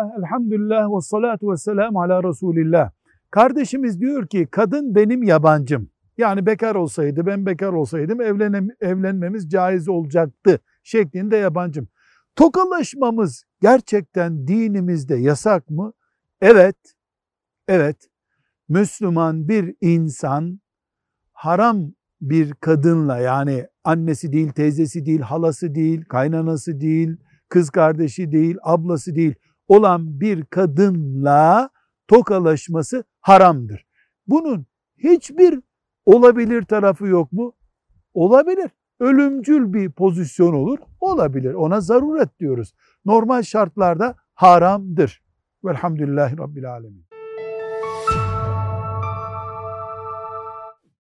Bismillah, elhamdülillah ve salatu ve selamu ala Resulillah. Kardeşimiz diyor ki kadın benim yabancım. Yani bekar olsaydı, ben bekar olsaydım evlenem, evlenmemiz caiz olacaktı şeklinde yabancım. Tokalaşmamız gerçekten dinimizde yasak mı? Evet, evet. Müslüman bir insan haram bir kadınla yani annesi değil, teyzesi değil, halası değil, kaynanası değil, kız kardeşi değil, ablası değil olan bir kadınla tokalaşması haramdır. Bunun hiçbir olabilir tarafı yok mu? Olabilir. Ölümcül bir pozisyon olur. Olabilir. Ona zaruret diyoruz. Normal şartlarda haramdır. Velhamdülillahi Rabbil Alemin.